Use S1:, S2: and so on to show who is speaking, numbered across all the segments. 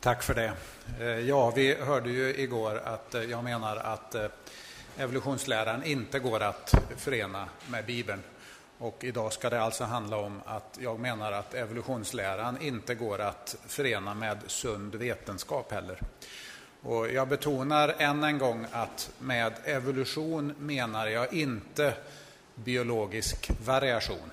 S1: Tack för det. Eh, ja, vi hörde ju igår att eh, jag menar att eh, evolutionsläran inte går att förena med Bibeln. Och idag ska det alltså handla om att jag menar att evolutionsläran inte går att förena med sund vetenskap heller. Och jag betonar än en gång att med evolution menar jag inte biologisk variation.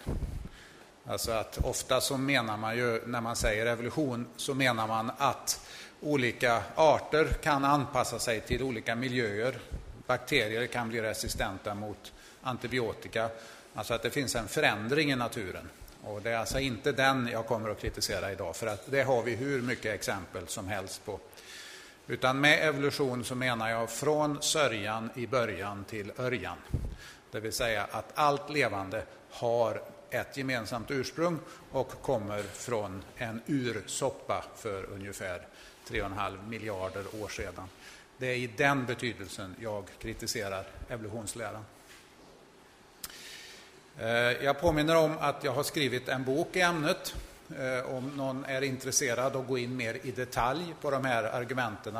S1: Alltså att ofta så menar man ju, när man säger evolution, så menar man att olika arter kan anpassa sig till olika miljöer. Bakterier kan bli resistenta mot antibiotika. Alltså att det finns en förändring i naturen. Och det är alltså inte den jag kommer att kritisera idag, för att det har vi hur mycket exempel som helst på. Utan med evolution så menar jag från sörjan i början till örjan. Det vill säga att allt levande har ett gemensamt ursprung och kommer från en ursoppa för ungefär 3,5 miljarder år sedan. Det är i den betydelsen jag kritiserar evolutionsläran. Eh, jag påminner om att jag har skrivit en bok i ämnet. Eh, om någon är intresserad att gå in mer i detalj på de här argumenten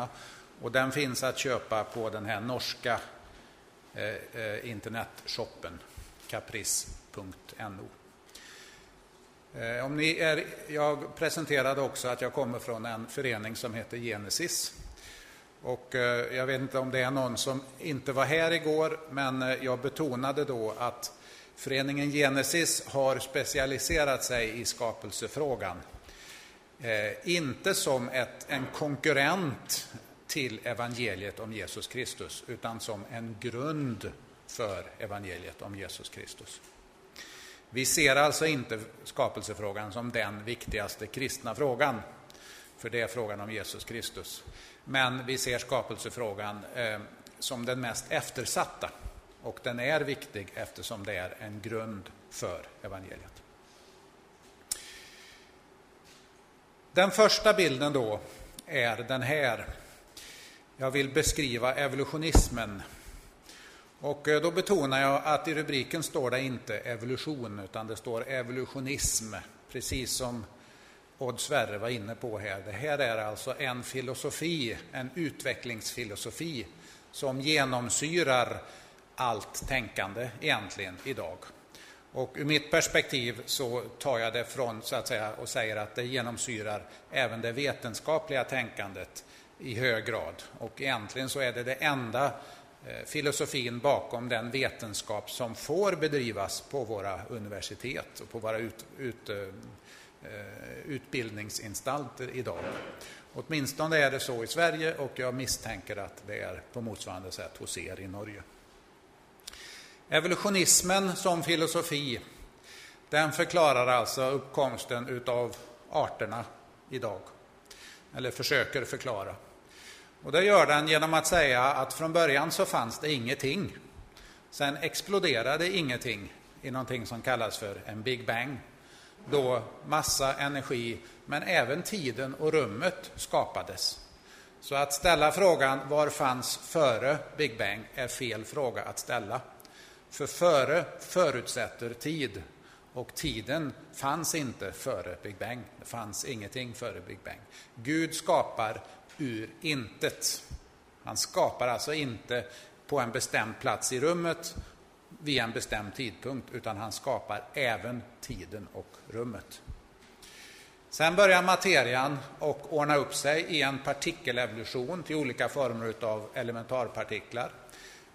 S1: Och den finns att köpa på den här norska eh, internetshoppen caprice.no. Eh, om ni är, jag presenterade också att jag kommer från en förening som heter Genesis. Och eh, jag vet inte om det är någon som inte var här igår, men eh, jag betonade då att Föreningen Genesis har specialiserat sig i skapelsefrågan. Inte som ett, en konkurrent till evangeliet om Jesus Kristus, utan som en grund för evangeliet om Jesus Kristus. Vi ser alltså inte skapelsefrågan som den viktigaste kristna frågan, för det är frågan om Jesus Kristus. Men vi ser skapelsefrågan eh, som den mest eftersatta och den är viktig eftersom det är en grund för evangeliet. Den första bilden då är den här. Jag vill beskriva evolutionismen. Och eh, då betonar jag att i rubriken står det inte evolution, utan det står evolutionism, precis som Odd Sverre var inne på här. Det här är alltså en filosofi, en utvecklingsfilosofi, som genomsyrar allt tänkande egentligen idag. Och ur mitt perspektiv så tar jag det från så att säga och säger att det genomsyrar även det vetenskapliga tänkandet i hög grad. Och egentligen så är det det enda Eh, filosofin bakom den vetenskap som får bedrivas på våra universitet och på våra ut, ut, eh, eh, utbildningsanstalter idag. Åtminstone är det så i Sverige och jag misstänker att det är på motsvarande sätt hos er i Norge. Evolutionismen som filosofi, den förklarar alltså uppkomsten utav arterna idag. Eller försöker förklara. Och det gör den genom att säga att från början så fanns det ingenting. Sen exploderade ingenting i någonting som kallas för en Big Bang. Då massa, energi, men även tiden och rummet skapades. Så att ställa frågan var fanns före Big Bang är fel fråga att ställa. För före förutsätter tid och tiden fanns inte före Big Bang. Det fanns ingenting före Big Bang. Gud skapar ur intet. Han skapar alltså inte på en bestämd plats i rummet vid en bestämd tidpunkt, utan han skapar även tiden och rummet. Sen börjar materian och ordna upp sig i en partikelevolution till olika former av elementarpartiklar.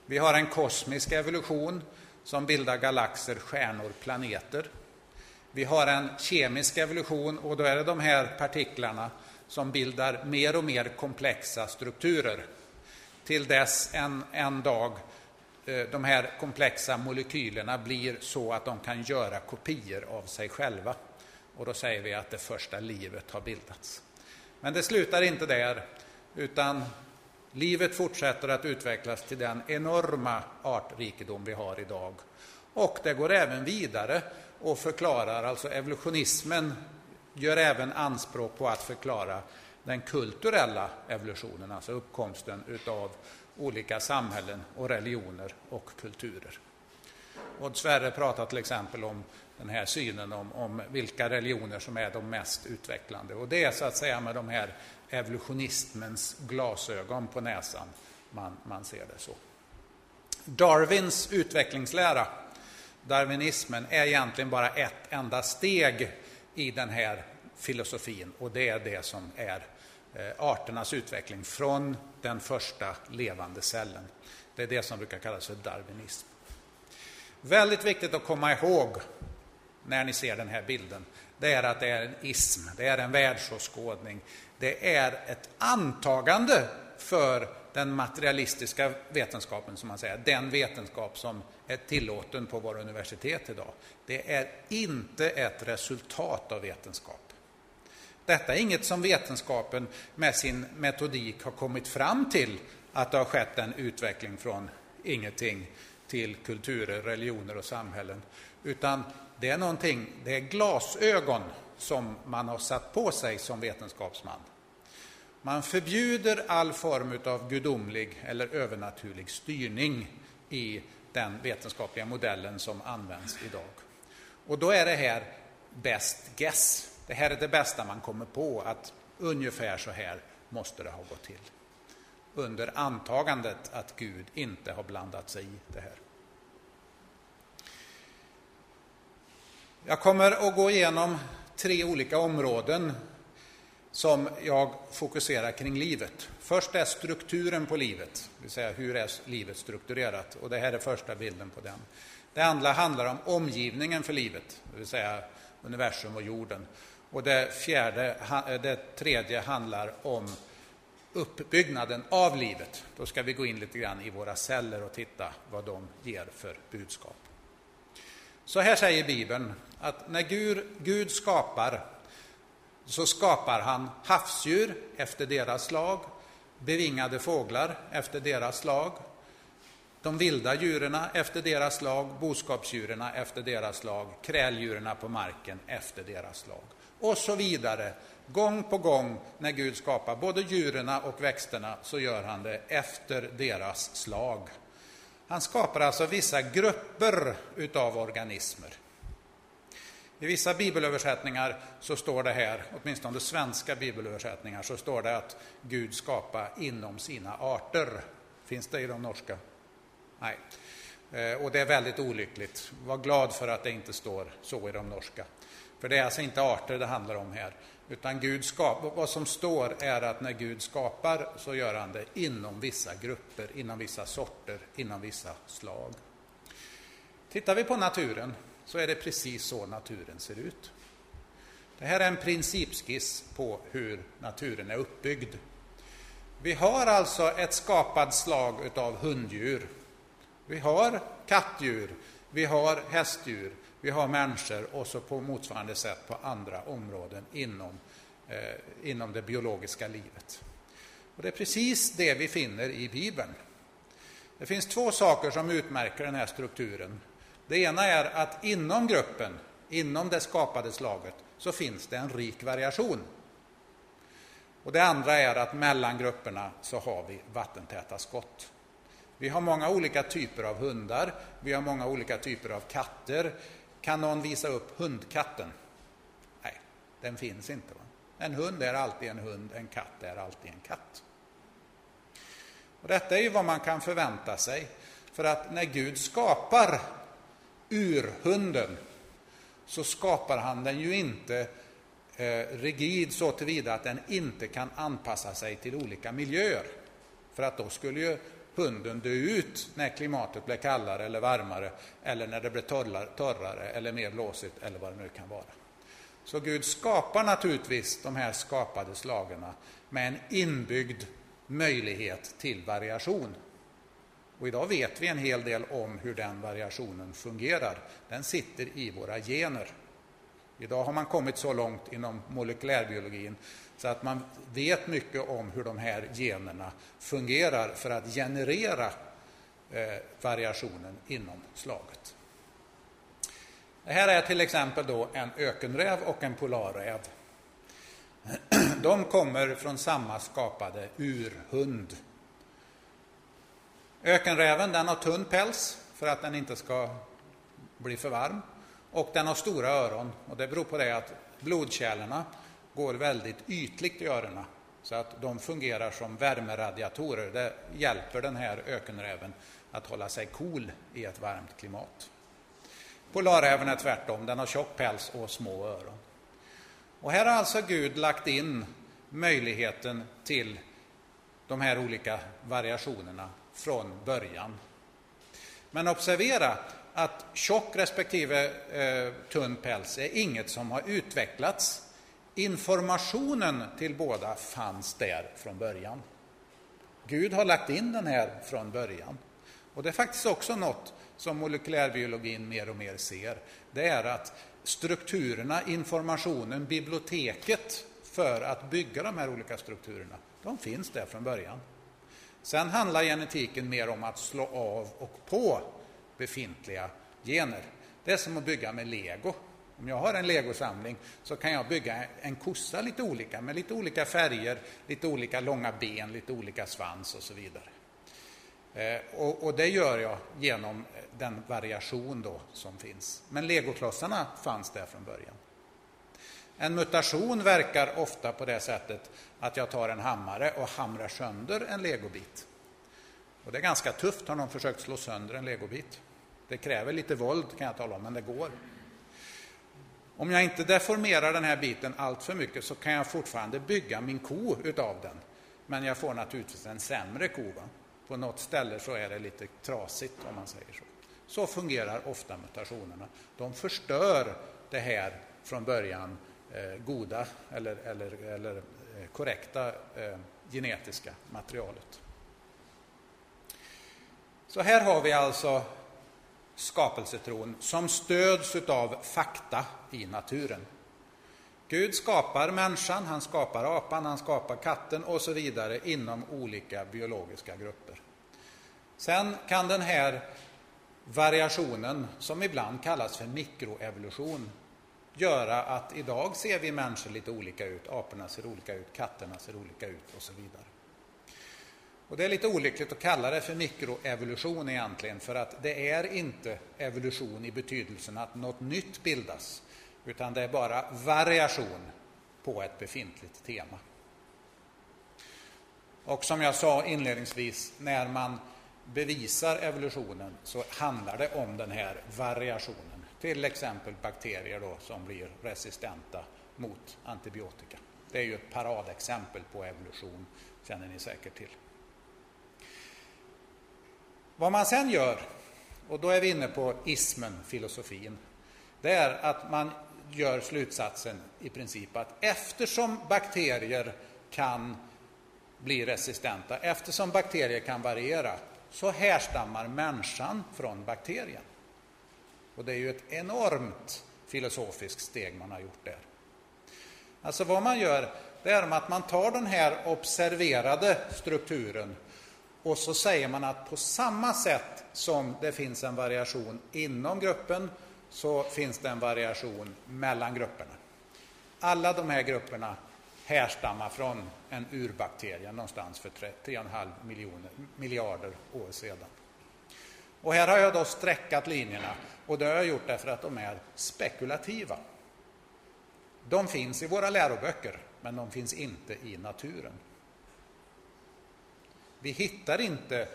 S1: Vi har en kosmisk evolution som bildar galaxer, stjärnor, planeter. Vi har en kemisk evolution och då är det de här partiklarna som bildar mer och mer komplexa strukturer. Till dess en, en dag eh, de här komplexa molekylerna blir så att de kan göra kopior av sig själva. Och då säger vi att det första livet har bildats. Men det slutar inte där, utan Livet fortsätter att utvecklas till den enorma artrikedom vi har idag. Och det går även vidare och förklarar, alltså evolutionismen gör även anspråk på att förklara den kulturella evolutionen, alltså uppkomsten utav olika samhällen och religioner och kulturer. Odd Sverre pratar till exempel om den här synen om, om vilka religioner som är de mest utvecklande. Och det är så att säga med de här evolutionismens glasögon på näsan man, man ser det så. Darwins utvecklingslära, darwinismen, är egentligen bara ett enda steg i den här filosofin och det är det som är eh, arternas utveckling från den första levande cellen. Det är det som brukar kallas för darwinism. Väldigt viktigt att komma ihåg när ni ser den här bilden, det är att det är en ism, det är en världsåskådning. Det är ett antagande för den materialistiska vetenskapen, som man säger, den vetenskap som är tillåten på våra universitet idag. Det är inte ett resultat av vetenskap. Detta är inget som vetenskapen med sin metodik har kommit fram till, att det har skett en utveckling från ingenting till kulturer, religioner och samhällen. Utan det är någonting, det är glasögon som man har satt på sig som vetenskapsman. Man förbjuder all form av gudomlig eller övernaturlig styrning i den vetenskapliga modellen som används idag. Och då är det här best guess. Det här är det bästa man kommer på, att ungefär så här måste det ha gått till. Under antagandet att Gud inte har blandat sig i det här. Jag kommer att gå igenom tre olika områden som jag fokuserar kring livet. Först är strukturen på livet, det vill säga hur är livet strukturerat? Och det här är första bilden på den. Det andra handlar om omgivningen för livet, det vill säga universum och jorden. Och det, fjärde, det tredje handlar om uppbyggnaden av livet. Då ska vi gå in lite grann i våra celler och titta vad de ger för budskap. Så här säger Bibeln att när Gud, Gud skapar så skapar han havsdjur efter deras slag, bevingade fåglar efter deras slag, de vilda djuren efter deras slag, boskapsdjuren efter deras slag, kräldjuren på marken efter deras slag. Och så vidare. Gång på gång när Gud skapar både djuren och växterna så gör han det efter deras slag. Han skapar alltså vissa grupper utav organismer. I vissa bibelöversättningar så står det här, åtminstone svenska bibelöversättningar, så står det att Gud skapar inom sina arter. Finns det i de norska? Nej. Eh, och det är väldigt olyckligt. Var glad för att det inte står så i de norska. För det är alltså inte arter det handlar om här. Utan Gud skapar, vad som står är att när Gud skapar så gör han det inom vissa grupper, inom vissa sorter, inom vissa slag. Tittar vi på naturen så är det precis så naturen ser ut. Det här är en principskiss på hur naturen är uppbyggd. Vi har alltså ett skapat slag av hunddjur. Vi har kattdjur, vi har hästdjur, vi har människor och så på motsvarande sätt på andra områden inom, eh, inom det biologiska livet. Och det är precis det vi finner i Bibeln. Det finns två saker som utmärker den här strukturen. Det ena är att inom gruppen, inom det skapade slaget, så finns det en rik variation. Och det andra är att mellan grupperna så har vi vattentäta skott. Vi har många olika typer av hundar, vi har många olika typer av katter. Kan någon visa upp hundkatten? Nej, den finns inte. Va? En hund är alltid en hund, en katt är alltid en katt. Och detta är ju vad man kan förvänta sig. För att när Gud skapar urhunden så skapar han den ju inte eh, rigid så tillvida att den inte kan anpassa sig till olika miljöer. För att då skulle ju hunden dö ut när klimatet blir kallare eller varmare eller när det blir torrare, torrare eller mer blåsigt eller vad det nu kan vara. Så Gud skapar naturligtvis de här skapade slagen med en inbyggd möjlighet till variation. Och idag vet vi en hel del om hur den variationen fungerar. Den sitter i våra gener. Idag har man kommit så långt inom molekylärbiologin så att man vet mycket om hur de här generna fungerar för att generera eh, variationen inom slaget. Det här är till exempel då en ökenräv och en polarräv. De kommer från samma skapade urhund Ökenräven den har tunn päls för att den inte ska bli för varm. Och den har stora öron och det beror på det att blodkärlen går väldigt ytligt i öronen. Så att de fungerar som värmeradiatorer. Det hjälper den här ökenräven att hålla sig cool i ett varmt klimat. Polarräven är tvärtom, den har tjock päls och små öron. Och här har alltså Gud lagt in möjligheten till de här olika variationerna från början. Men observera att tjock respektive eh, tunn päls är inget som har utvecklats. Informationen till båda fanns där från början. Gud har lagt in den här från början. Och det är faktiskt också något som molekylärbiologin mer och mer ser. Det är att strukturerna, informationen, biblioteket för att bygga de här olika strukturerna, de finns där från början. Sen handlar genetiken mer om att slå av och på befintliga gener. Det är som att bygga med lego. Om jag har en legosamling så kan jag bygga en kossa lite olika med lite olika färger, lite olika långa ben, lite olika svans och så vidare. Eh, och, och, det gör jag genom den variation då som finns. Men legoklossarna fanns där från början. En mutation verkar ofta på det sättet att jag tar en hammare och hamrar sönder en legobit. Och det är ganska tufft, har någon försökt slå sönder en legobit. Det kräver lite våld kan jag tala om, men det går. Om jag inte deformerar den här biten allt för mycket så kan jag fortfarande bygga min ko utav den. Men jag får naturligtvis en sämre ko. Va? På något ställe så är det lite trasigt om man säger så. Så fungerar ofta mutationerna. De förstör det här från början Eh, goda eller, eller, eller eh, korrekta eh, genetiska materialet. Så här har vi alltså skapelsetron som stöds av fakta i naturen. Gud skapar människan, han skapar apan, han skapar katten och så vidare inom olika biologiska grupper. Sen kan den här variationen, som ibland kallas för mikroevolution, göra att idag ser vi människor lite olika ut, aporna ser olika ut, katterna ser olika ut och så vidare. Och det är lite olyckligt att kalla det för mikroevolution egentligen, för att det är inte evolution i betydelsen att något nytt bildas, utan det är bara variation på ett befintligt tema. Och som jag sa inledningsvis, när man bevisar evolutionen så handlar det om den här variationen. Till exempel bakterier då, som blir resistenta mot antibiotika. Det är ju ett paradexempel på evolution, känner ni säkert till. Vad man sen gör, och då är vi inne på ismen, filosofin, det är att man gör slutsatsen i princip att eftersom bakterier kan bli resistenta, eftersom bakterier kan variera, så härstammar människan från bakterien. Och det är ju ett enormt filosofiskt steg man har gjort där. Alltså vad man gör, det är att man tar den här observerade strukturen och så säger man att på samma sätt som det finns en variation inom gruppen så finns det en variation mellan grupperna. Alla de här grupperna härstammar från en urbakterie någonstans för 3,5 miljoner, miljarder år sedan. Och här har jag då sträckat linjerna och det har jag gjort därför att de är spekulativa. De finns i våra läroböcker, men de finns inte i naturen. Vi hittar inte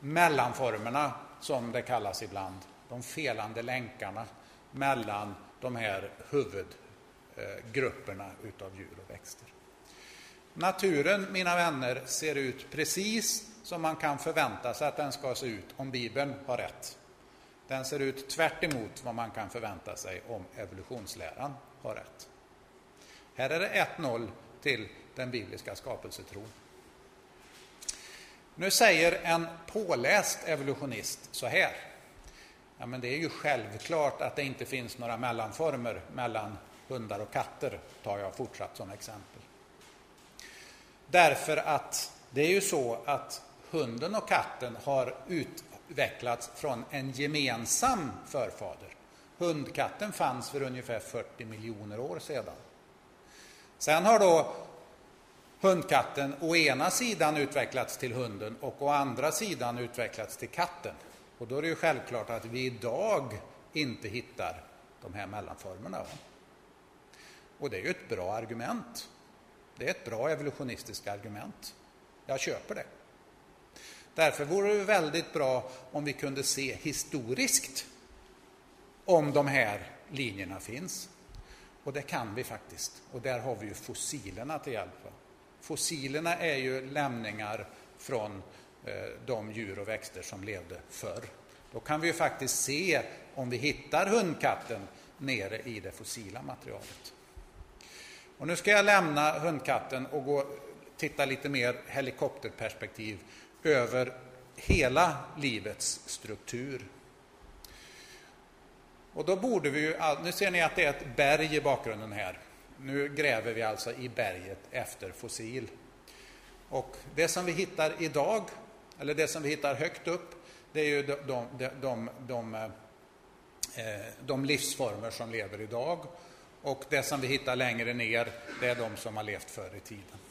S1: mellanformerna, som det kallas ibland, de felande länkarna mellan de här huvudgrupperna eh, utav djur och växter. Naturen, mina vänner, ser ut precis som man kan förvänta sig att den ska se ut om Bibeln har rätt. Den ser ut tvärt vad man kan förvänta sig om evolutionsläran har rätt. Här är det 1-0 till den bibliska skapelsetron. Nu säger en påläst evolutionist så här. Ja, men det är ju självklart att det inte finns några mellanformer mellan hundar och katter, tar jag fortsatt som exempel. Därför att det är ju så att hunden och katten har utvecklats från en gemensam förfader. Hundkatten fanns för ungefär 40 miljoner år sedan. Sen har då hundkatten å ena sidan utvecklats till hunden och å andra sidan utvecklats till katten. Och då är det ju självklart att vi idag inte hittar de här mellanformerna. Och det är ju ett bra argument. Det är ett bra evolutionistiskt argument. Jag köper det. Därför vore det väldigt bra om vi kunde se historiskt om de här linjerna finns. Och det kan vi faktiskt. Och där har vi ju fossilerna till hjälp. Fossilerna är ju lämningar från eh, de djur och växter som levde förr. Då kan vi ju faktiskt se om vi hittar hundkatten nere i det fossila materialet. Och nu ska jag lämna hundkatten och gå, titta lite mer helikopterperspektiv över hela livets struktur. Och då borde vi ju, nu ser ni att det är ett berg i bakgrunden här. Nu gräver vi alltså i berget efter fossil. Och det som vi hittar idag, eller det som vi hittar högt upp, det är ju de, de, de, de, de eh, livsformer som lever idag. Och det som vi hittar längre ner, det är de som har levt förr i tiden.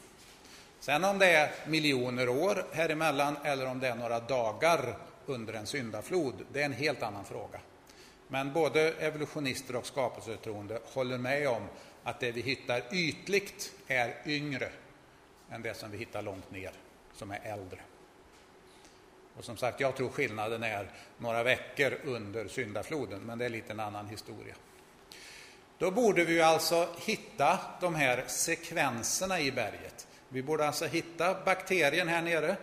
S1: Sen om det är miljoner år här emellan eller om det är några dagar under en syndaflod, det är en helt annan fråga. Men både evolutionister och skapelsetroende håller med om att det vi hittar ytligt är yngre än det som vi hittar långt ner, som är äldre. Och som sagt, jag tror skillnaden är några veckor under syndafloden, men det är lite en annan historia. Då borde vi alltså hitta de här sekvenserna i berget. Vi borde alltså hitta bakterien här nere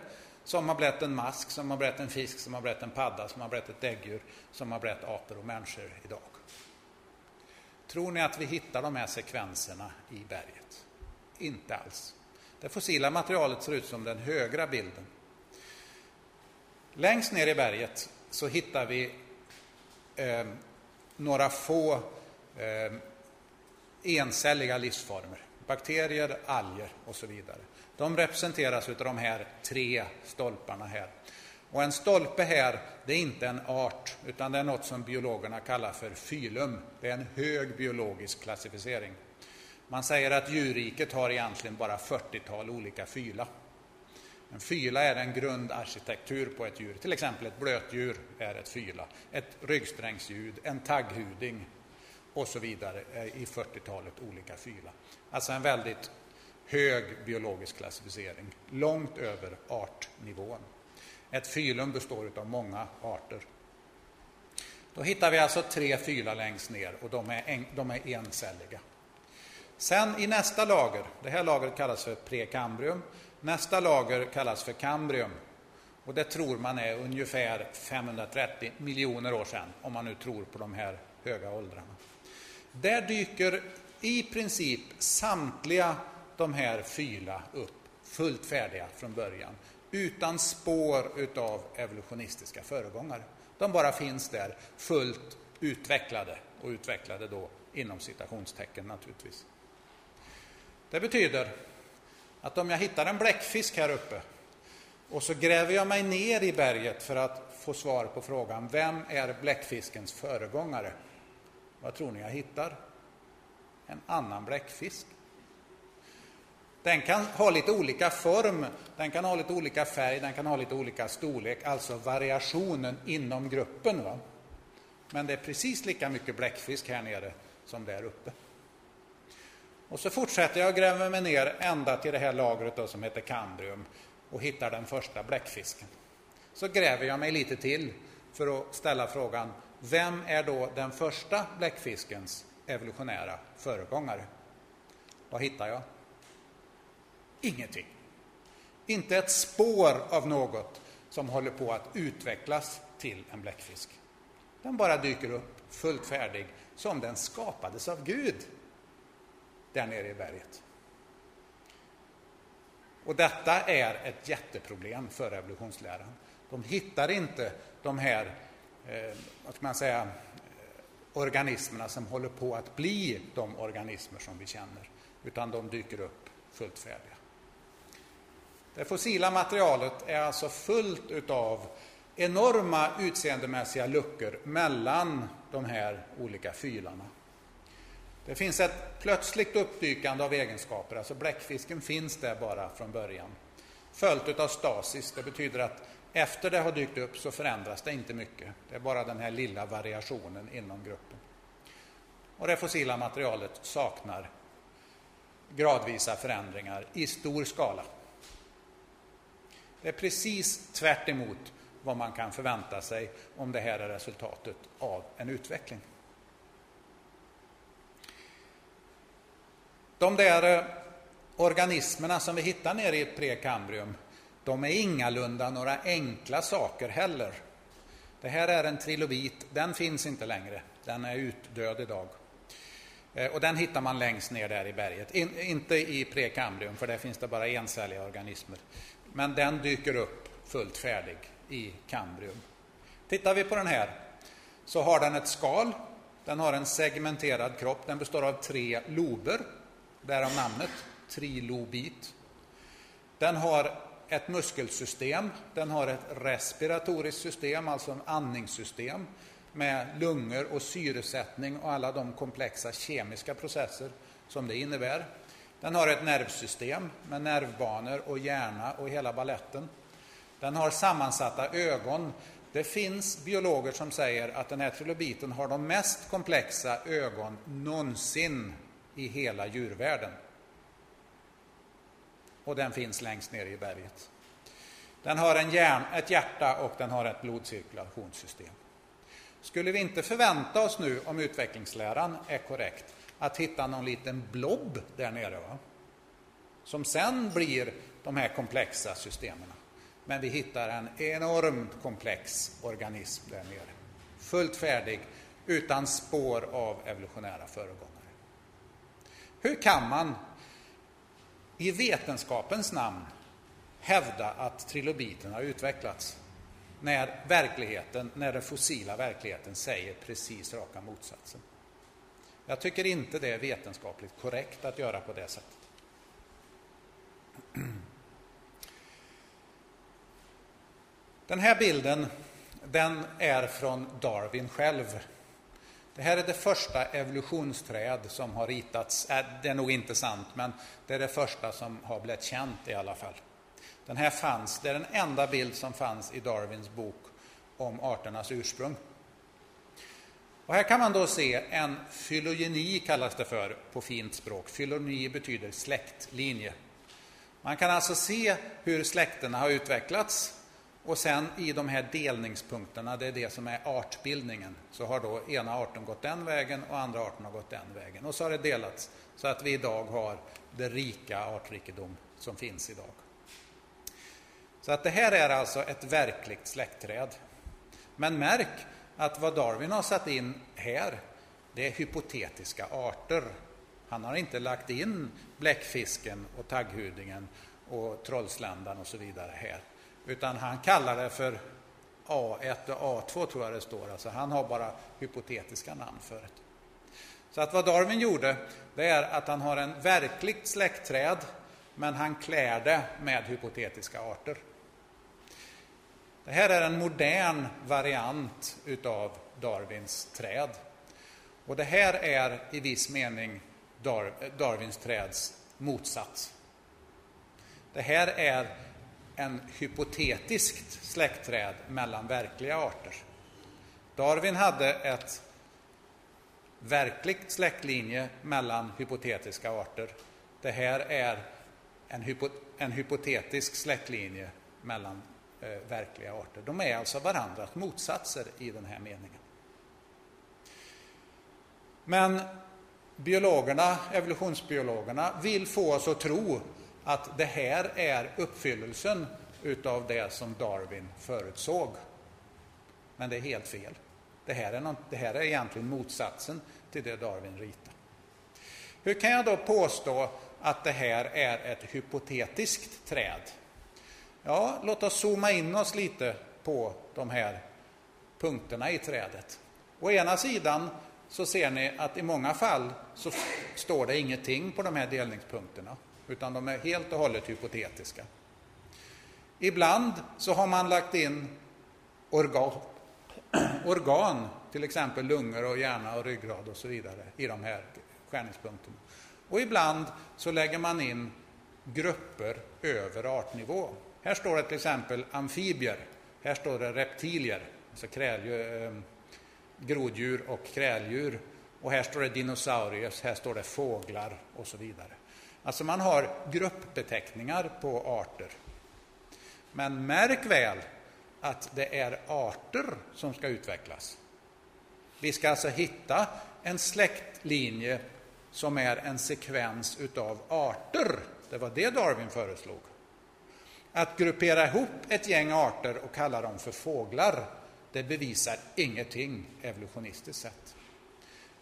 S1: som har blivit en mask, som har blivit en fisk, som har blivit en padda, som har blivit ett däggdjur, som har blivit apor och människor idag. Tror ni att vi hittar de här sekvenserna i berget? Inte alls. Det fossila materialet ser ut som den högra bilden. Längst ner i berget så hittar vi eh, några få eh, encelliga livsformer. Bakterier, alger och så vidare. De representeras av de här tre stolparna här. Och en stolpe här, det är inte en art, utan det är något som biologerna kallar för filum. Det är en hög biologisk klassificering. Man säger att djurriket har egentligen bara 40-tal olika fyla. En fyla är en grundarkitektur på ett djur. Till exempel ett blötdjur är ett fyla. Ett ryggsträngsljud, en tagghuding och så vidare eh, i 40-talet olika fyla. Alltså en väldigt hög biologisk klassificering, långt över artnivån. Ett fylum består av många arter. Då hittar vi alltså tre fyla längst ner och de är, en, de är encelliga. Sen i nästa lager, det här lagret kallas för prekambrium, nästa lager kallas för kambrium. Och det tror man är ungefär 530 miljoner år sedan, om man nu tror på de här höga åldrarna. Där dyker i princip samtliga de här fyra upp, fullt färdiga från början, utan spår utav evolutionistiska föregångare. De bara finns där, fullt utvecklade, och utvecklade då inom citationstecken naturligtvis. Det betyder att om jag hittar en bläckfisk här uppe och så gräver jag mig ner i berget för att få svar på frågan vem är bläckfiskens föregångare? Vad tror ni jag hittar? En annan bläckfisk. Den kan ha lite olika form, den kan ha lite olika färg, den kan ha lite olika storlek, alltså variationen inom gruppen. Va? Men det är precis lika mycket bläckfisk här nere som där uppe. Och så fortsätter jag gräva mig ner ända till det här lagret då, som heter kambrium och hittar den första bläckfisken. Så gräver jag mig lite till för att ställa frågan, vem är då den första bläckfiskens evolutionära föregångare? Vad hittar jag? Ingenting. Inte ett spår av något som håller på att utvecklas till en bläckfisk. Den bara dyker upp fullt färdig som den skapades av Gud där nere i berget. Och detta är ett jätteproblem för evolutionsläran. De hittar inte de här eh, vad ska man säga, organismerna som håller på att bli de organismer som vi känner, utan de dyker upp fullt färdiga. Det fossila materialet är alltså fullt av enorma utseendemässiga luckor mellan de här olika fylarna. Det finns ett plötsligt uppdykande av egenskaper, alltså bläckfisken finns där bara från början. Följt av stasis, det betyder att efter det har dykt upp så förändras det inte mycket. Det är bara den här lilla variationen inom gruppen. och det fossila materialet saknar gradvisa förändringar i stor skala. Det är precis tvärt emot vad man kan förvänta sig om det här är resultatet av en utveckling. De där eh, organismerna som vi hittar nere i prekambrium, de är ingalunda några enkla saker heller. Det här är en trilobit, den finns inte längre, den är utdöd idag. Eh, och den hittar man längst ner där i berget. In, inte i prekambrium, för där finns det bara encelliga organismer. Men den dyker upp fullt färdig i kambrium. Tittar vi på den här så har den ett skal, den har en segmenterad kropp, den består av tre lober, därav namnet trilobit. Den har ett muskelsystem, den har ett respiratoriskt system, alltså ett andningssystem med lungor och syresättning och alla de komplexa kemiska processer som det innebär. Den har ett nervsystem med nervbanor och hjärna och hela balletten. Den har sammansatta ögon. Det finns biologer som säger att den här trilobiten har de mest komplexa ögon någonsin i hela djurvärlden. Och den finns längst ner i berget. Den har en hjärn, ett hjärta och den har ett blodcirkulationssystem. Skulle vi inte förvänta oss nu, om utvecklingsläran är korrekt, att hitta någon liten blob där nere? Va? Som sen blir de här komplexa systemen. Men vi hittar en enormt komplex organism där nere. Fullt färdig, utan spår av evolutionära föregångare. Hur kan man i vetenskapens namn hävda att trilobiten har utvecklats när verkligheten, när den fossila verkligheten säger precis raka motsatsen? Jag tycker inte det är vetenskapligt korrekt att göra på det sättet. Den här bilden den är från Darwin själv. Det här är det första evolutionsträd som har ritats. Äh, det är nog inte sant, men det är det första som har blivit känt i alla fall. Den här fanns, det är den enda bild som fanns i Darwins bok om arternas ursprung. Och här kan man då se en fylogeni, kallas det för på fint språk. Fylogeni betyder släktlinje. Man kan alltså se hur släkterna har utvecklats och sen i de här delningspunkterna, det är det som är artbildningen, så har då ena arten gått den vägen och andra arten har gått den vägen. Och så har det delats så att vi idag har det rika artrikedom som finns idag. Så att det här är alltså ett verkligt släktträd. Men märk att vad Darwin har satt in här, det är hypotetiska arter. Han har inte lagt in bläckfisken och tagghudingen och trollsländan och så vidare här. Utan han kallar det för A1 och A2 tror jag det står. Alltså han har bara hypotetiska namn för det. Så att vad Darwin gjorde, det är att han har en verkligt släktträd, men han klär det med hypotetiska arter. Det här är en modern variant utav Darwins träd. Och det här är i viss mening Darwins träds motsats. Det här är en hypotetiskt släktträd mellan verkliga arter. Darwin hade ett verkligt släktlinje mellan hypotetiska arter. Det här är en, hypo, en hypotetisk släktlinje mellan eh, verkliga arter. De är alltså varandras motsatser i den här meningen. Men biologerna, evolutionsbiologerna vill få oss att tro att det här är uppfyllelsen utav det som Darwin förutsåg. Men det är helt fel. Det här är, något, det här är egentligen motsatsen till det Darwin ritade. Hur kan jag då påstå att det här är ett hypotetiskt träd? Ja, låt oss zooma in oss lite på de här punkterna i trädet. Å ena sidan så ser ni att i många fall så står det ingenting på de här delningspunkterna utan de är helt och hållet hypotetiska. Ibland så har man lagt in organ, organ, till exempel lungor och hjärna och ryggrad och så vidare i de här skärningspunkterna. Och ibland så lägger man in grupper över artnivå. Här står det till exempel amfibier, här står det reptilier, alltså kräldjur, eh, groddjur och kräldjur och här står det dinosaurier, här står det fåglar och så vidare. Alltså man har gruppbeteckningar på arter. Men märk väl att det är arter som ska utvecklas. Vi ska alltså hitta en släktlinje som är en sekvens utav arter. Det var det Darwin föreslog. Att gruppera ihop ett gäng arter och kalla dem för fåglar, det bevisar ingenting evolutionistiskt sett.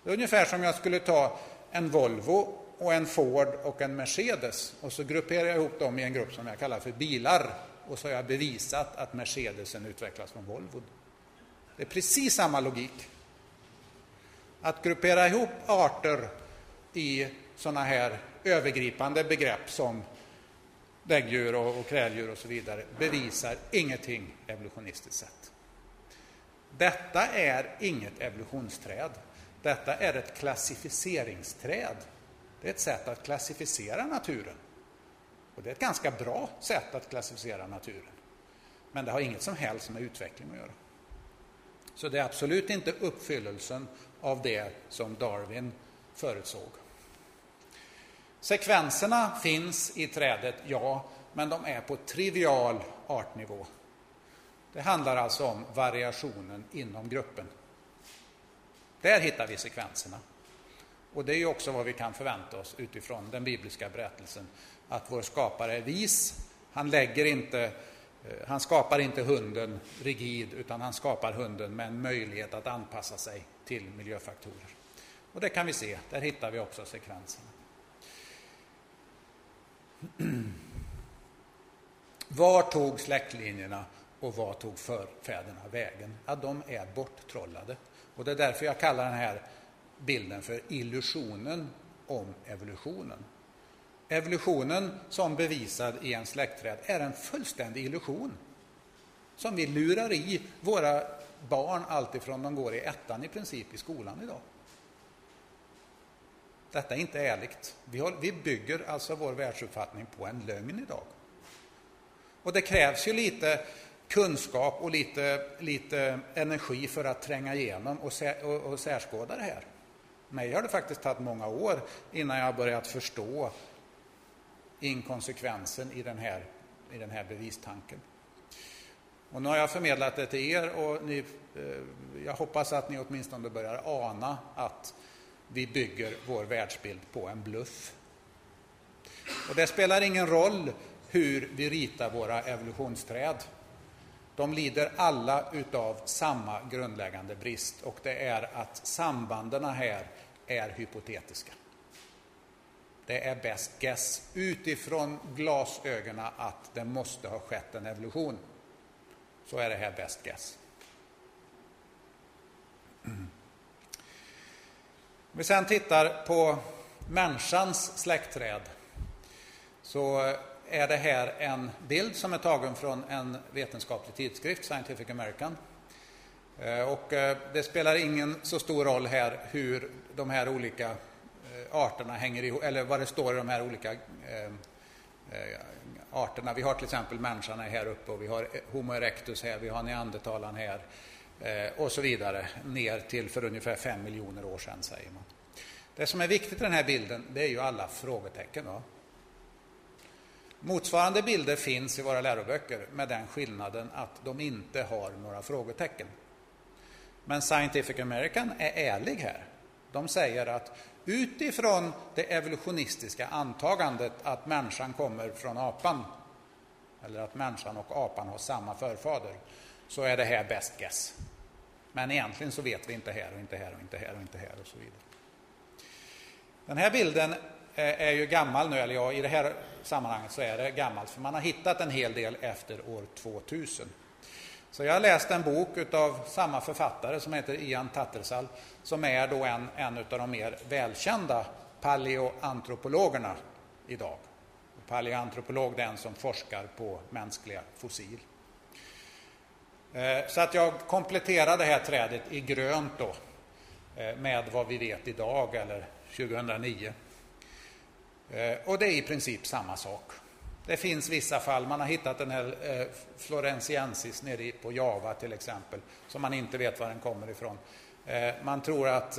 S1: Det är ungefär som jag skulle ta en Volvo och en Ford och en Mercedes och så grupperar jag ihop dem i en grupp som jag kallar för bilar och så har jag bevisat att Mercedesen utvecklas från Volvo. Det är precis samma logik. Att gruppera ihop arter i sådana här övergripande begrepp som däggdjur och, och kräldjur och så vidare bevisar ingenting evolutionistiskt sett. Detta är inget evolutionsträd. Detta är ett klassificeringsträd. Det är ett sätt att klassificera naturen. Och det är ett ganska bra sätt att klassificera naturen. Men det har inget som helst med utveckling att göra. Så det är absolut inte uppfyllelsen av det som Darwin förutsåg. Sekvenserna finns i trädet, ja, men de är på trivial artnivå. Det handlar alltså om variationen inom gruppen. Där hittar vi sekvenserna. Och det är också vad vi kan förvänta oss utifrån den bibliska berättelsen. Att vår skapare är vis. Han, lägger inte, eh, han skapar inte hunden rigid, utan han skapar hunden med en möjlighet att anpassa sig till miljöfaktorer. Och det kan vi se, där hittar vi också sekvenserna. Var tog släktlinjerna och var tog förfäderna vägen? Ja, de är borttrollade. Och det är därför jag kallar den här bilden för illusionen om evolutionen. Evolutionen som bevisad i en släktträd är en fullständig illusion som vi lurar i våra barn alltifrån de går i ettan i princip i skolan idag. Detta är inte ärligt. Vi, har, vi bygger alltså vår världsuppfattning på en lögn idag. Och det krävs ju lite kunskap och lite, lite energi för att tränga igenom och, sä, och, och särskåda det här. Mig har det faktiskt tagit många år innan jag börjat förstå inkonsekvensen i den här, i den här bevistanken. Och nu har jag förmedlat det till er och ni, eh, jag hoppas att ni åtminstone börjar ana att vi bygger vår världsbild på en bluff. Och det spelar ingen roll hur vi ritar våra evolutionsträd. De lider alla utav samma grundläggande brist och det är att sambanden här är hypotetiska. Det är bäst guess utifrån glasögonen att det måste ha skett en evolution. Så är det här bäst guess. Om vi sen tittar på människans släktträd så är det här en bild som är tagen från en vetenskaplig tidskrift, Scientific American. Eh, och eh, det spelar ingen så stor roll här hur de här olika eh, arterna hänger ihop, eller vad det står i de här olika arterna. Vi har till exempel människan här uppe och vi har Homo erectus här, vi har neandertalaren här och så vidare ner till för ungefär 5 miljoner år sedan säger man. Det som är viktigt i den här bilden det är ju alla frågetecken. Då. Motsvarande bilder finns i våra läroböcker med den skillnaden att de inte har några frågetecken. Men Scientific American är ärlig här. De säger att utifrån det evolutionistiska antagandet att människan kommer från apan, eller att människan och apan har samma förfader, så är det här best guess. Men egentligen så vet vi inte här och inte här och inte här och inte här och så vidare. Den här bilden Eh, är ju gammal nu, eller ja, i det här sammanhanget så är det gammalt, för man har hittat en hel del efter år 2000. Så jag har läst en bok av samma författare som heter Ian Tattersall, som är då en, en av de mer välkända paleoantropologerna idag. Paleoantropolog är en som forskar på mänskliga fossil. Eh, så att jag kompletterar det här trädet i grönt då, eh, med vad vi vet idag, eller 2009. Eh, och det är i princip samma sak. Det finns vissa fall, man har hittat den här eh, Florentiensis florensiensis nere på Java till exempel, som man inte vet var den kommer ifrån. Eh, man tror att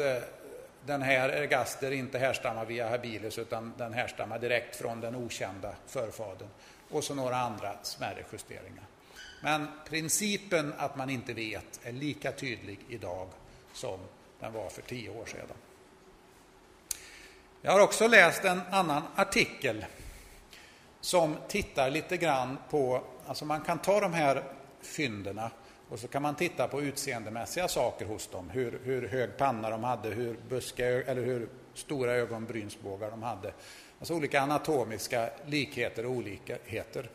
S1: den här ergaster inte härstammar via habilis utan den härstammar direkt från den okända förfadern. Och så några andra smärre justeringar. Men principen att man inte vet är lika tydlig idag som den var för tio år sedan. Jag har också läst en annan artikel som tittar lite grann på, alltså man kan ta de här fynderna och så kan man titta på utseendemässiga saker hos dem. Hur, hur hög panna de hade, hur, buska, eller hur stora ögonbrynsbågar de hade. Alltså olika anatomiska likheter och olikheter.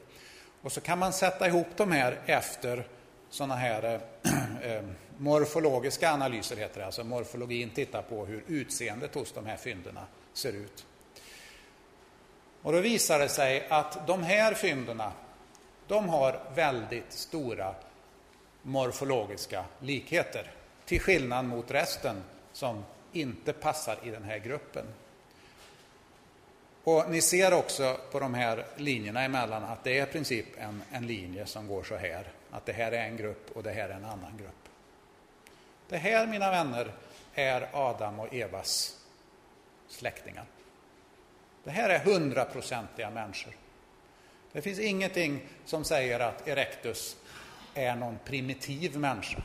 S1: Och så kan man sätta ihop de här efter sådana här eh, eh, morfologiska analyser, heter det. Alltså morfologin tittar på hur utseendet hos de här fynderna ser ut. Och då visar det sig att de här fynderna, de har väldigt stora morfologiska likheter. Till skillnad mot resten som inte passar i den här gruppen. Och ni ser också på de här linjerna emellan att det är i princip en, en linje som går så här. Att det här är en grupp och det här är en annan grupp. Det här, mina vänner, är Adam och Evas släktingar. Det här är hundraprocentiga människor. Det finns ingenting som säger att Erectus är någon primitiv människa.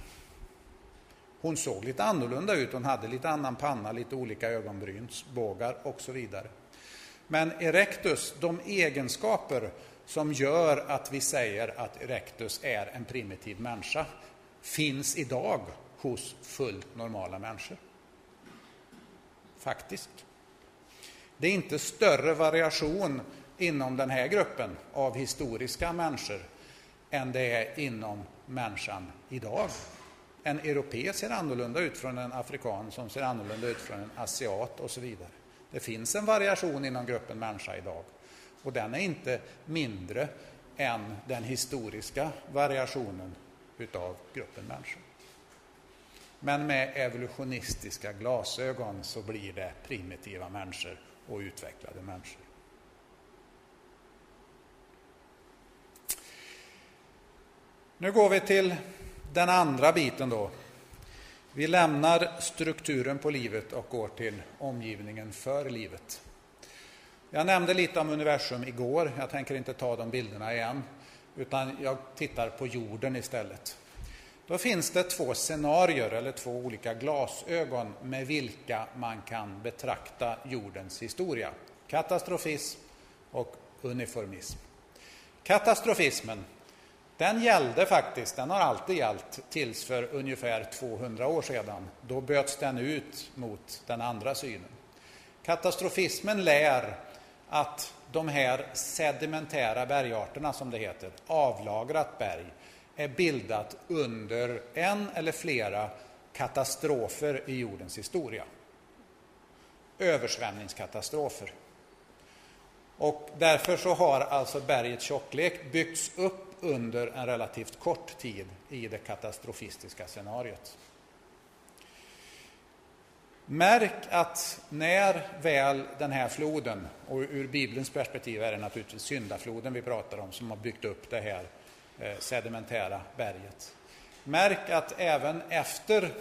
S1: Hon såg lite annorlunda ut, hon hade lite annan panna, lite olika ögonbrynsbågar och så vidare. Men Erectus, de egenskaper som gör att vi säger att Erectus är en primitiv människa, finns idag hos fullt normala människor. Faktiskt. Det är inte större variation inom den här gruppen av historiska människor än det är inom människan idag. En europe ser annorlunda ut från en afrikan som ser annorlunda ut från en asiat och så vidare. Det finns en variation inom gruppen människa idag och den är inte mindre än den historiska variationen utav gruppen människor. Men med evolutionistiska glasögon så blir det primitiva människor och utvecklade människor. Nu går vi till den andra biten då. Vi lämnar strukturen på livet och går till omgivningen för livet. Jag nämnde lite om universum igår. Jag tänker inte ta de bilderna igen, utan jag tittar på jorden istället. Då finns det två scenarier, eller två olika glasögon med vilka man kan betrakta jordens historia. Katastrofism och uniformism. Katastrofismen, den gällde faktiskt, den har alltid gällt tills för ungefär 200 år sedan. Då böts den ut mot den andra synen. Katastrofismen lär att de här sedimentära bergarterna, som det heter, avlagrat berg, är bildat under en eller flera katastrofer i jordens historia. Översvämningskatastrofer. Och därför så har alltså bergets tjocklek byggts upp under en relativt kort tid i det katastrofistiska scenariot. Märk att när väl den här floden, och ur Bibelns perspektiv är det naturligtvis syndafloden vi pratar om som har byggt upp det här Eh, sedimentära berget. Märk att även efter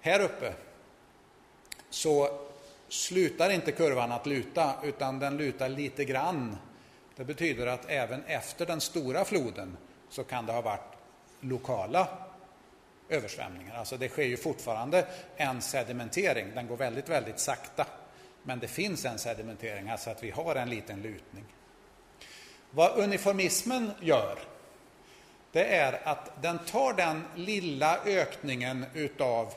S1: här uppe så slutar inte kurvan att luta, utan den lutar lite grann. Det betyder att även efter den stora floden så kan det ha varit lokala översvämningar. Alltså det sker ju fortfarande en sedimentering. Den går väldigt, väldigt sakta. Men det finns en sedimentering, alltså att vi har en liten lutning. Vad uniformismen gör, det är att den tar den lilla ökningen utav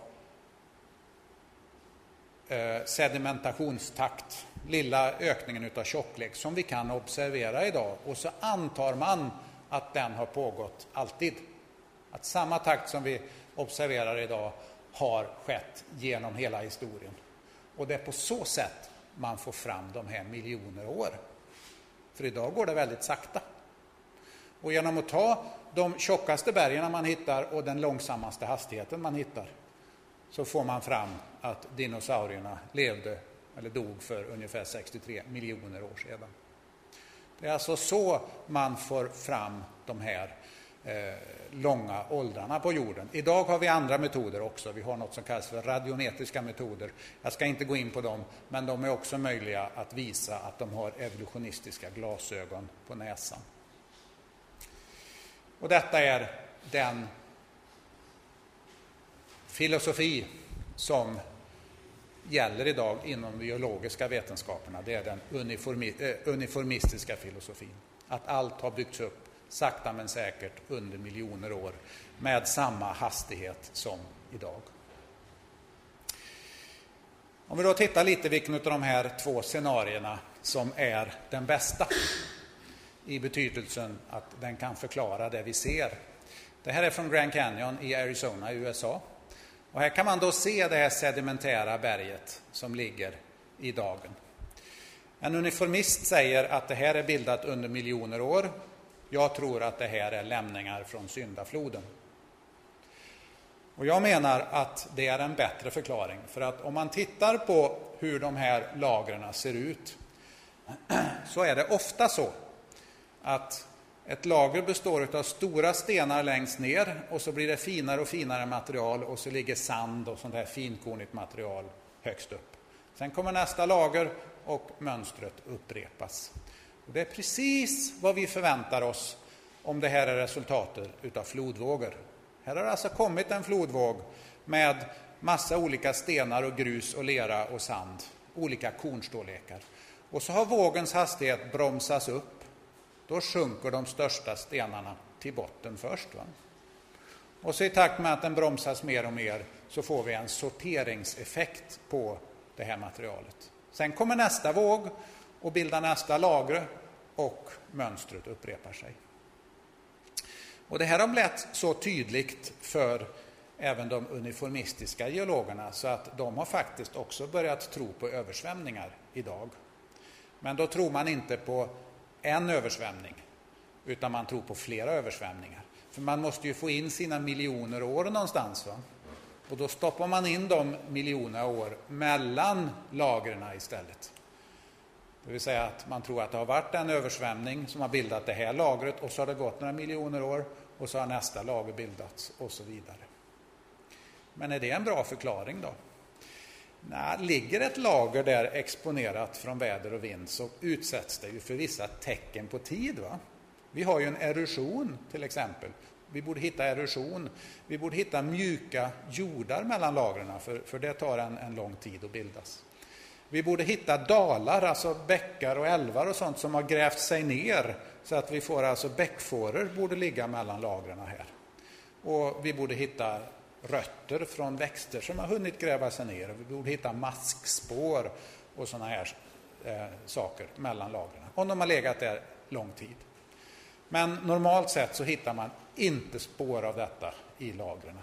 S1: eh, sedimentationstakt, lilla ökningen utav tjocklek som vi kan observera idag och så antar man att den har pågått alltid. Att samma takt som vi observerar idag har skett genom hela historien. Och det är på så sätt man får fram de här miljoner år. För idag går det väldigt sakta. Och genom att ta de tjockaste bergen man hittar och den långsammaste hastigheten man hittar så får man fram att dinosaurierna levde eller dog för ungefär 63 miljoner år sedan. Det är alltså så man får fram de här eh, Eh, långa åldrarna på jorden. Idag har vi andra metoder också. Vi har något som kallas för radiometriska metoder. Jag ska inte gå in på dem, men de är också möjliga att visa att de har evolutionistiska glasögon på näsan. Och detta är den filosofi som gäller idag inom de biologiska vetenskaperna. Det är den uniformi, eh, uniformistiska filosofin. Att allt har byggts upp sakta men säkert under miljoner år med samma hastighet som idag. Om vi då tittar lite vilken av de här två scenarierna som är den bästa i betydelsen att den kan förklara det vi ser. Det här är från Grand Canyon i Arizona i USA. Och här kan man då se det här sedimentära berget som ligger i dagen. En uniformist säger att det här är bildat under miljoner år. Jag tror att det här är lämningar från syndafloden. Och jag menar att det är en bättre förklaring. För att om man tittar på hur de här lagren ser ut så är det ofta så att ett lager består av stora stenar längst ner och så blir det finare och finare material och så ligger sand och sånt här finkornigt material högst upp. Sen kommer nästa lager och mönstret upprepas. Och det är precis vad vi förväntar oss om det här är resultatet utav flodvågor. Här har det alltså kommit en flodvåg med massa olika stenar och grus och lera och sand, olika kornstorlekar. Och så har vågens hastighet bromsats upp då sjunker de största stenarna till botten först. Va? Och så i takt med att den bromsas mer och mer så får vi en sorteringseffekt på det här materialet. Sen kommer nästa våg och bildar nästa lager och mönstret upprepar sig. Och det här har blivit så tydligt för även de uniformistiska geologerna så att de har faktiskt också börjat tro på översvämningar idag. Men då tror man inte på en översvämning, utan man tror på flera översvämningar. För man måste ju få in sina miljoner år någonstans. Va? Och då stoppar man in de miljoner år mellan lagren istället. Det vill säga att man tror att det har varit en översvämning som har bildat det här lagret och så har det gått några miljoner år och så har nästa lager bildats och så vidare. Men är det en bra förklaring då? Nej, ligger ett lager där exponerat från väder och vind så utsätts det ju för vissa tecken på tid. Va? Vi har ju en erosion till exempel. Vi borde hitta erosion. Vi borde hitta mjuka jordar mellan lagren, för, för det tar en, en lång tid att bildas. Vi borde hitta dalar, alltså bäckar och älvar och sånt som har grävt sig ner så att vi får alltså bäckfåror borde ligga mellan lagren här. Och vi borde hitta rötter från växter som har hunnit gräva sig ner. Vi borde hitta maskspår och sådana här eh, saker mellan lagren, om de har legat där lång tid. Men normalt sett så hittar man inte spår av detta i lagren.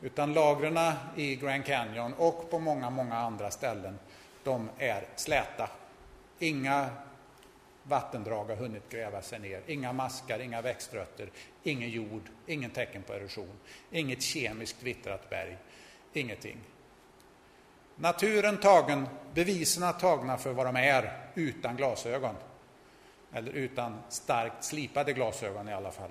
S1: Utan lagren i Grand Canyon och på många, många andra ställen, de är släta. Inga vattendrag har hunnit gräva sig ner. Inga maskar, inga växtrötter, ingen jord, ingen tecken på erosion, inget kemiskt vittrat berg, ingenting. Naturen tagen, bevisen tagna för vad de är utan glasögon, eller utan starkt slipade glasögon i alla fall,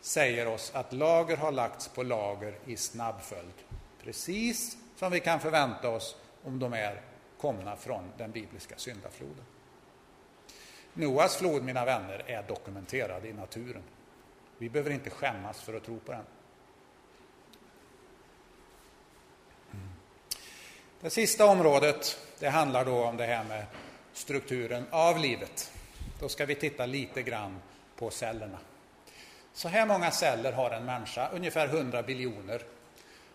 S1: säger oss att lager har lagts på lager i snabb följd. Precis som vi kan förvänta oss om de är komna från den bibliska syndafloden. Noas flod, mina vänner, är dokumenterad i naturen. Vi behöver inte skämmas för att tro på den. Mm. Det sista området det handlar då om det här med strukturen av livet. Då ska vi titta lite grann på cellerna. Så här många celler har en människa, ungefär 100 biljoner.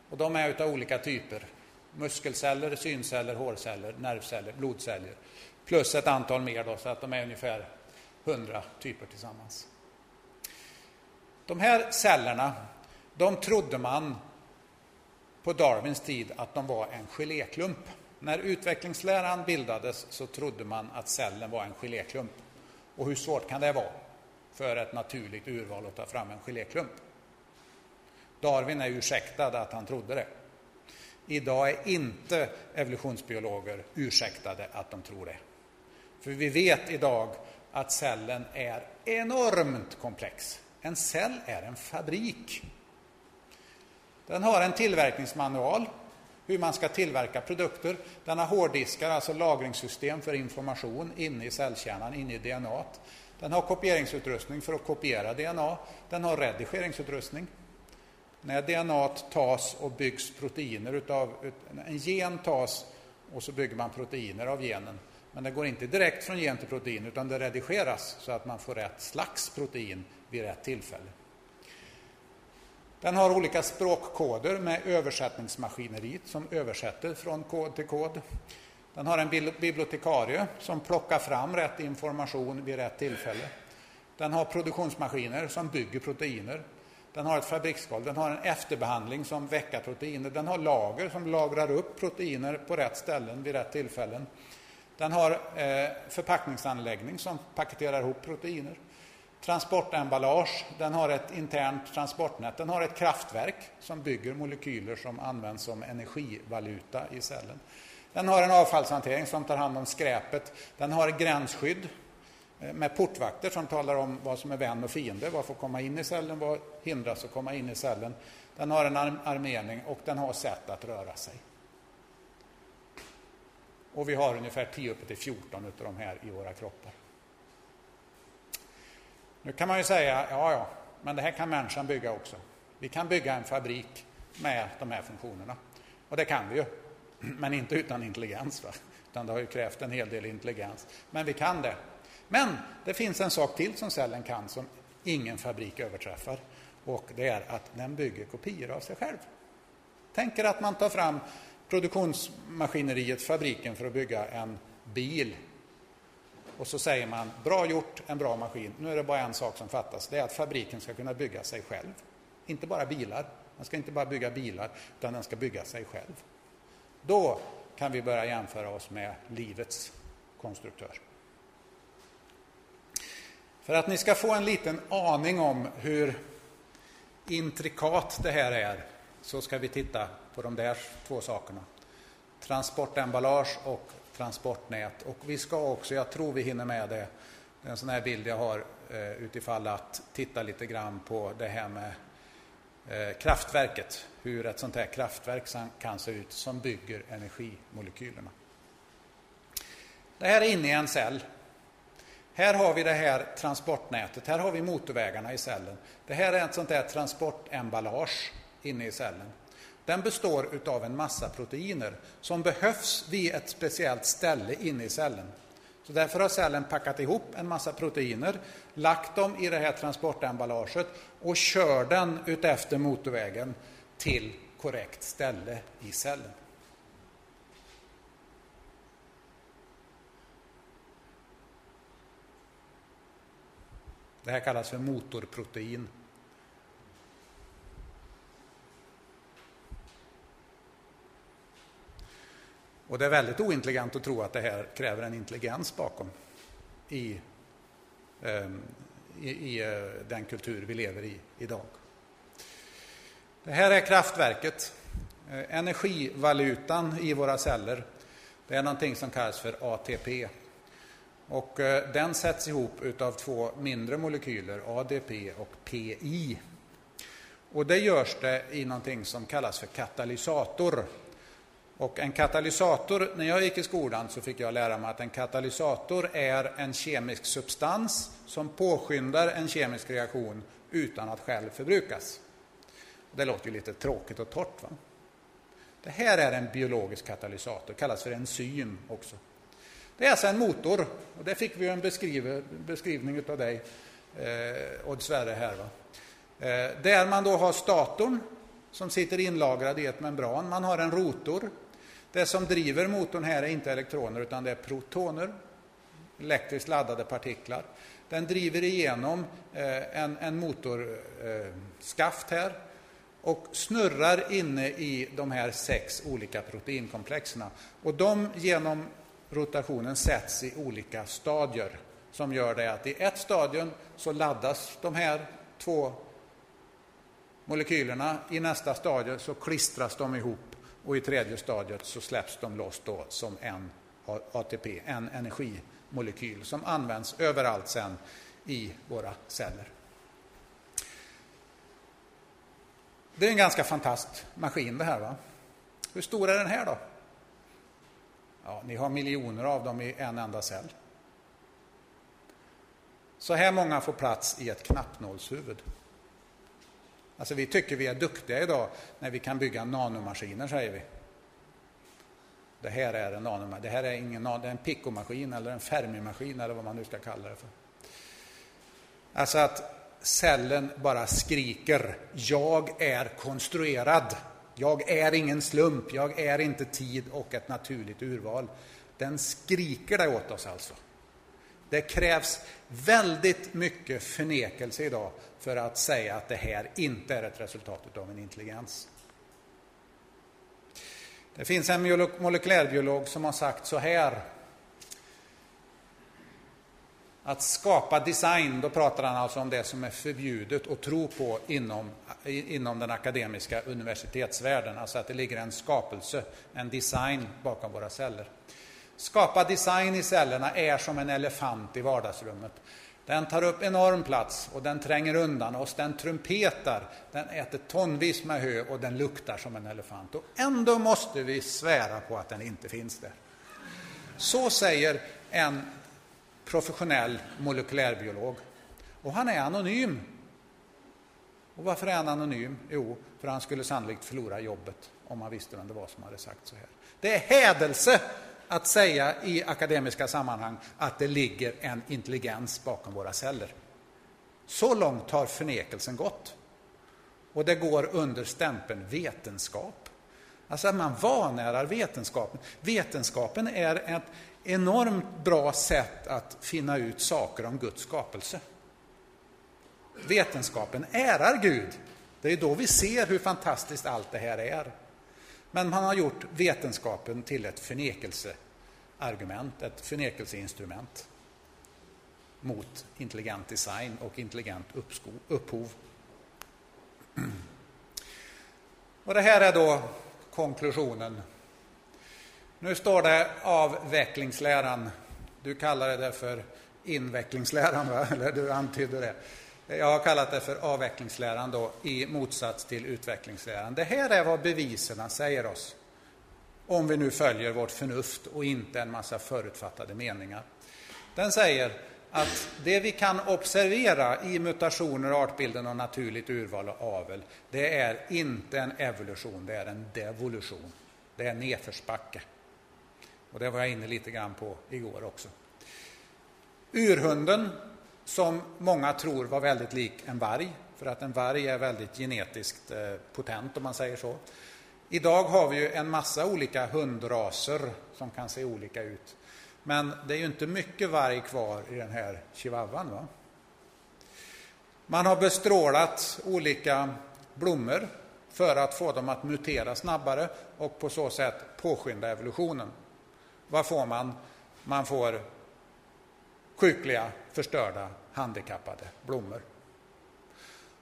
S1: Och de är av olika typer. Muskelceller, synceller, hårceller, nervceller, blodceller plus ett antal mer då, så att de är ungefär 100 typer tillsammans. De här cellerna, de trodde man på Darwins tid att de var en geléklump. När utvecklingsläran bildades så trodde man att cellen var en geléklump. Och hur svårt kan det vara för ett naturligt urval att ta fram en geléklump? Darwin är ursäktad att han trodde det. Idag är inte evolutionsbiologer ursäktade att de tror det. För vi vet idag att cellen är enormt komplex. En cell är en fabrik. Den har en tillverkningsmanual, hur man ska tillverka produkter. Den har hårddiskar, alltså lagringssystem för information inne i cellkärnan, inne i DNA. Den har kopieringsutrustning för att kopiera DNA. Den har redigeringsutrustning. När DNA tas och byggs proteiner utav, en gen tas och så bygger man proteiner av genen. Men det går inte direkt från gen till protein utan det redigeras så att man får rätt slags protein vid rätt tillfälle. Den har olika språkkoder med översättningsmaskineriet som översätter från kod till kod. Den har en bibliotekarie som plockar fram rätt information vid rätt tillfälle. Den har produktionsmaskiner som bygger proteiner. Den har ett fabriksgolv, den har en efterbehandling som väcker proteiner. Den har lager som lagrar upp proteiner på rätt ställen vid rätt tillfällen. Den har eh, förpackningsanläggning som paketerar ihop proteiner. Transportemballage, den har ett internt transportnät. Den har ett kraftverk som bygger molekyler som används som energivaluta i cellen. Den har en avfallshantering som tar hand om skräpet. Den har gränsskydd Eh, med portvakter som talar om vad som är vän och fiende, vad får komma in i cellen, vad hindras att komma in i cellen. Den har en armering och den har sätt att röra sig. Och vi har ungefär 10 upp till 14 av de här i våra kroppar. Nu kan man ju säga, ja, ja, men det här kan människan bygga också. Vi kan bygga en fabrik med de här funktionerna. Och det kan vi ju, men inte utan intelligens. Va? Utan det har ju krävt en hel del intelligens. Men vi kan det. Men det finns en sak till som cellen kan som ingen fabrik överträffar. Och det är att den bygger kopior av sig själv. Tänk er att man tar fram produktionsmaskineriet, fabriken, för att bygga en bil. Och så säger man, bra gjort, en bra maskin. Nu är det bara en sak som fattas, det är att fabriken ska kunna bygga sig själv. Inte bara bilar, den ska inte bara bygga bilar, utan den ska bygga sig själv. Då kan vi börja jämföra oss med livets konstruktör. För att ni ska få en liten aning om hur intrikat det här är så ska vi titta på de där två sakerna. Transportemballage och transportnät. Och vi ska också, jag tror vi hinner med det, det är en sån här bild jag har eh, utifall att titta lite grann på det här med eh, kraftverket. Hur ett sånt här kraftverk kan se ut som bygger energimolekylerna. Det här är inne i en cell. Här har vi det här transportnätet, här har vi motorvägarna i cellen. Det här är ett sånt där transportemballage inne i cellen. Den består av en massa proteiner som behövs vid ett speciellt ställe inne i cellen. Så därför har cellen packat ihop en massa proteiner, lagt dem i det här transportemballaget och kör den utefter motorvägen till korrekt ställe i cellen. Det här kallas för motorprotein. Och det är väldigt ointelligent att tro att det här kräver en intelligens bakom i, ehm, i, i eh, den kultur vi lever i idag. Det här är kraftverket. Eh, energivalutan i våra celler, det är någonting som kallas för ATP. Och eh, den sätts ihop av två mindre molekyler, ADP och PI. Och det görs det i någonting som kallas för katalysator. Och en katalysator, när jag gick i skolan så fick jag lära mig att en katalysator är en kemisk substans som påskyndar en kemisk reaktion utan att själv förbrukas. Det låter ju lite tråkigt och torrt. Va? Det här är en biologisk katalysator, kallas för enzym också. Det är alltså en motor, och det fick vi en beskriv, beskrivning av dig, eh, Odd Sverre här. Va? Eh, där man då har statorn som sitter inlagrad i ett membran. Man har en rotor det som driver motorn här är inte elektroner utan det är protoner, elektriskt laddade partiklar. Den driver igenom eh, en, en motorskaft eh, här och snurrar inne i de här sex olika proteinkomplexerna. Och de genom rotationen sätts i olika stadier som gör det att i ett stadium så laddas de här två molekylerna, i nästa stadie så klistras de ihop och i tredje stadiet så släpps de loss då som en ATP, en energimolekyl som används överallt sen i våra celler. Det är en ganska fantastisk maskin det här. va? Hur stor är den här då? Ja, ni har miljoner av dem i en enda cell. Så här många får plats i ett knappnålshuvud. Alltså vi tycker vi är duktiga idag när vi kan bygga nanomaskiner, säger vi. Det här är en nanomaskin. Det här är ingen det är en pickomaskin eller en Fermi-maskin eller vad man nu ska kalla det för. Alltså att cellen bara skriker jag är konstruerad. Jag är ingen slump, jag är inte tid och ett naturligt urval. Den skriker det åt oss alltså. Det krävs väldigt mycket förnekelse idag för att säga att det här inte är ett resultat av en intelligens. Det finns en molekylärbiolog som har sagt så här. Att skapa design, då pratar han alltså om det som är förbjudet att tro på inom, inom den akademiska universitetsvärlden. Alltså att det ligger en skapelse, en design bakom våra celler. Skapa design i cellerna är som en elefant i vardagsrummet. Den tar upp enorm plats och den tränger undan oss, den trumpetar, den äter tonvis med hö och den luktar som en elefant. Och ändå måste vi svära på att den inte finns där. Så säger en professionell molekylärbiolog. Och han är anonym. Och varför är han anonym? Jo, för han skulle sannolikt förlora jobbet om han visste vem det var som hade sagt så här. Det är hädelse att säga i akademiska sammanhang att det ligger en intelligens bakom våra celler. Så långt har förnekelsen gått. Och det går under stämpeln vetenskap. Alltså att man vanärar vetenskapen. Vetenskapen är ett enormt bra sätt att finna ut saker om Guds skapelse. Vetenskapen ärar Gud. Det är då vi ser hur fantastiskt allt det här är. Men man har gjort vetenskapen till ett förnekelseargument, ett förnekelseinstrument mot intelligent design och intelligent upphov. Och det här är då konklusionen. Nu står det avvecklingsläran. Du kallade det för invecklingsläran, va? eller du antydde det. Jag har kallat det för avvecklingsläran då, i motsats till utvecklingsläran. Det här är vad bevisen säger oss. Om vi nu följer vårt förnuft och inte en massa förutfattade meningar. Den säger att det vi kan observera i mutationer, artbilden och naturligt urval och avel, det är inte en evolution, det är en devolution. Det är nedförsbacke. Och det var jag inne lite grann på igår också. Urhunden som många tror var väldigt lik en varg, för att en varg är väldigt genetiskt eh, potent om man säger så. Idag har vi ju en massa olika hundraser som kan se olika ut. Men det är ju inte mycket varg kvar i den här chihuahuan. Va? Man har bestrålat olika blommor för att få dem att mutera snabbare och på så sätt påskynda evolutionen. Vad får man? Man får sjukliga, förstörda, handikappade blommor.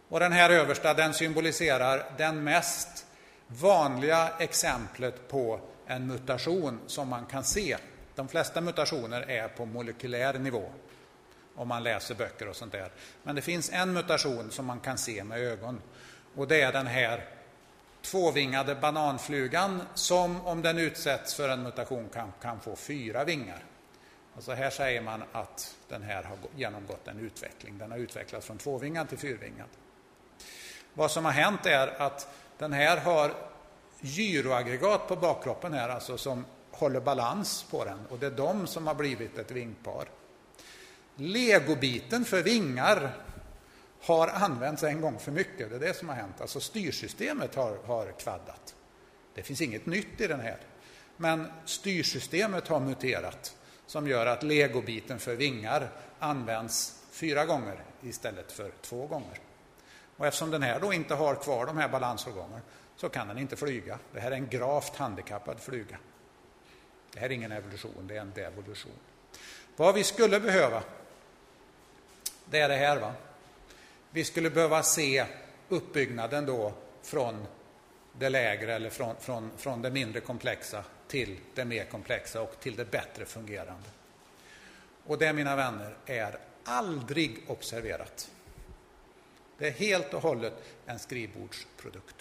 S1: Och den här översta den symboliserar den mest vanliga exemplet på en mutation som man kan se. De flesta mutationer är på molekylär nivå om man läser böcker och sånt där. Men det finns en mutation som man kan se med ögon och det är den här tvåvingade bananflugan som om den utsätts för en mutation kan, kan få fyra vingar. Alltså här säger man att den här har genomgått en utveckling. Den har utvecklats från tvåvingad till fyrvingad. Vad som har hänt är att den här har gyroaggregat på bakkroppen här, alltså som håller balans på den. Och det är de som har blivit ett vingpar. Legobiten för vingar har använts en gång för mycket. Det är det som har hänt. Alltså styrsystemet har, har kvaddat. Det finns inget nytt i den här. Men styrsystemet har muterat som gör att legobiten för vingar används fyra gånger istället för två gånger. Och eftersom den här då inte har kvar de här balansorganen så kan den inte flyga. Det här är en gravt handikappad flyga. Det här är ingen evolution, det är en devolution. Vad vi skulle behöva, det är det här. va. Vi skulle behöva se uppbyggnaden då från det lägre eller från, från, från det mindre komplexa till det mer komplexa och till det bättre fungerande. Och det, mina vänner, är aldrig observerat. Det är helt och hållet en skrivbordsprodukt.